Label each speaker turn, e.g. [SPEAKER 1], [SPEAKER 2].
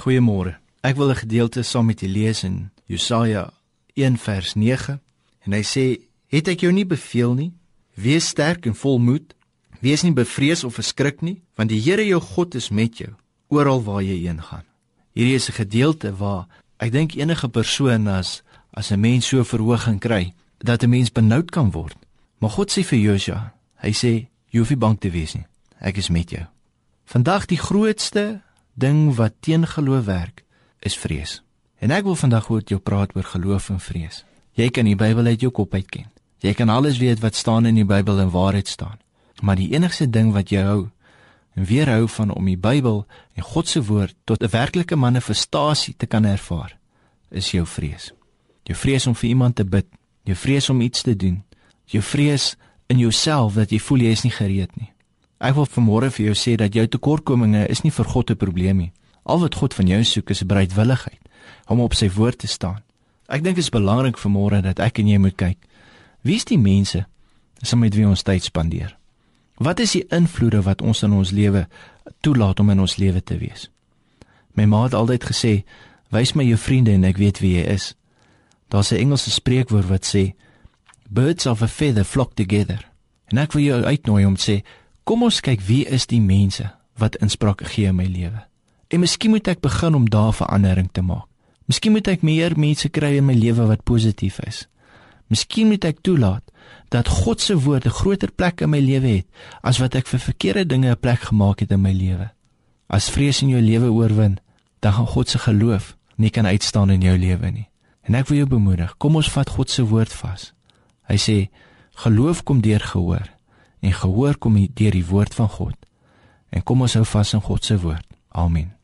[SPEAKER 1] Goeiemôre. Ek wil 'n gedeelte saam met julle lees in Jesaja 1 vers 9 en hy sê: "Het ek jou nie beveel nie? Wees sterk en vol moed. Wees nie bevrees of verskrik nie, want die Here jou God is met jou oral waar jy heen gaan." Hierdie is 'n gedeelte waar ek dink enige persoon as as 'n mens so verhoging kry dat 'n mens benoud kan word. Maar God sê vir Josua, hy sê jy hoef nie bang te wees nie. Ek is met jou. Vandag die grootste ding wat teen geloof werk, is vrees. En ek wil vandag oor jou praat oor geloof en vrees. Jy kan die Bybel uit jou kop uit ken. Jy kan alles weet wat staan in die Bybel en waarheid staan. Maar die enigste ding wat jou hou en weerhou van om die Bybel en God se woord tot 'n werklike manifestasie te kan ervaar, is jou vrees. Jou vrees om vir iemand te bid, jou vrees om iets te doen, jou vrees in jouself dat jy voel jy is nie gereed nie. Ek wil vanmôre vir jou sê dat jou tekortkominge is nie vir God 'n probleem nie. Al wat God van jou soek is bereidwilligheid om op sy woord te staan. Ek dink dit is belangrik vanmôre dat ek en jy moet kyk. Wie is die mense saam met wie ons tyd spandeer? Wat is die invloede wat ons in ons lewe toelaat om in ons lewe te wees? My ma het altyd gesê, "Wys my jou vriende en ek weet wie jy is." Daar's 'n Engelse spreekwoord wat sê, "Birds of a feather flock together." En ek wil jou uitnooi om te sê, kom ons kyk wie is die mense wat inspraak gee in my lewe. En miskien moet ek begin om daar verandering te maak. Miskien moet ek meer mense kry in my lewe wat positief is. Miskien moet ek toelaat dat God se woord 'n groter plek in my lewe het as wat ek vir verkeerde dinge 'n plek gemaak het in my lewe. As vrees in jou lewe oorwin, dan gaan God se geloof nie kan uitstaan in jou lewe nie. En ek wil jou bemoedig, kom ons vat God se woord vas. Hy sê geloof kom deur gehoor en gehoor kom deur die woord van God. En kom ons hou vas aan God se woord. Amen.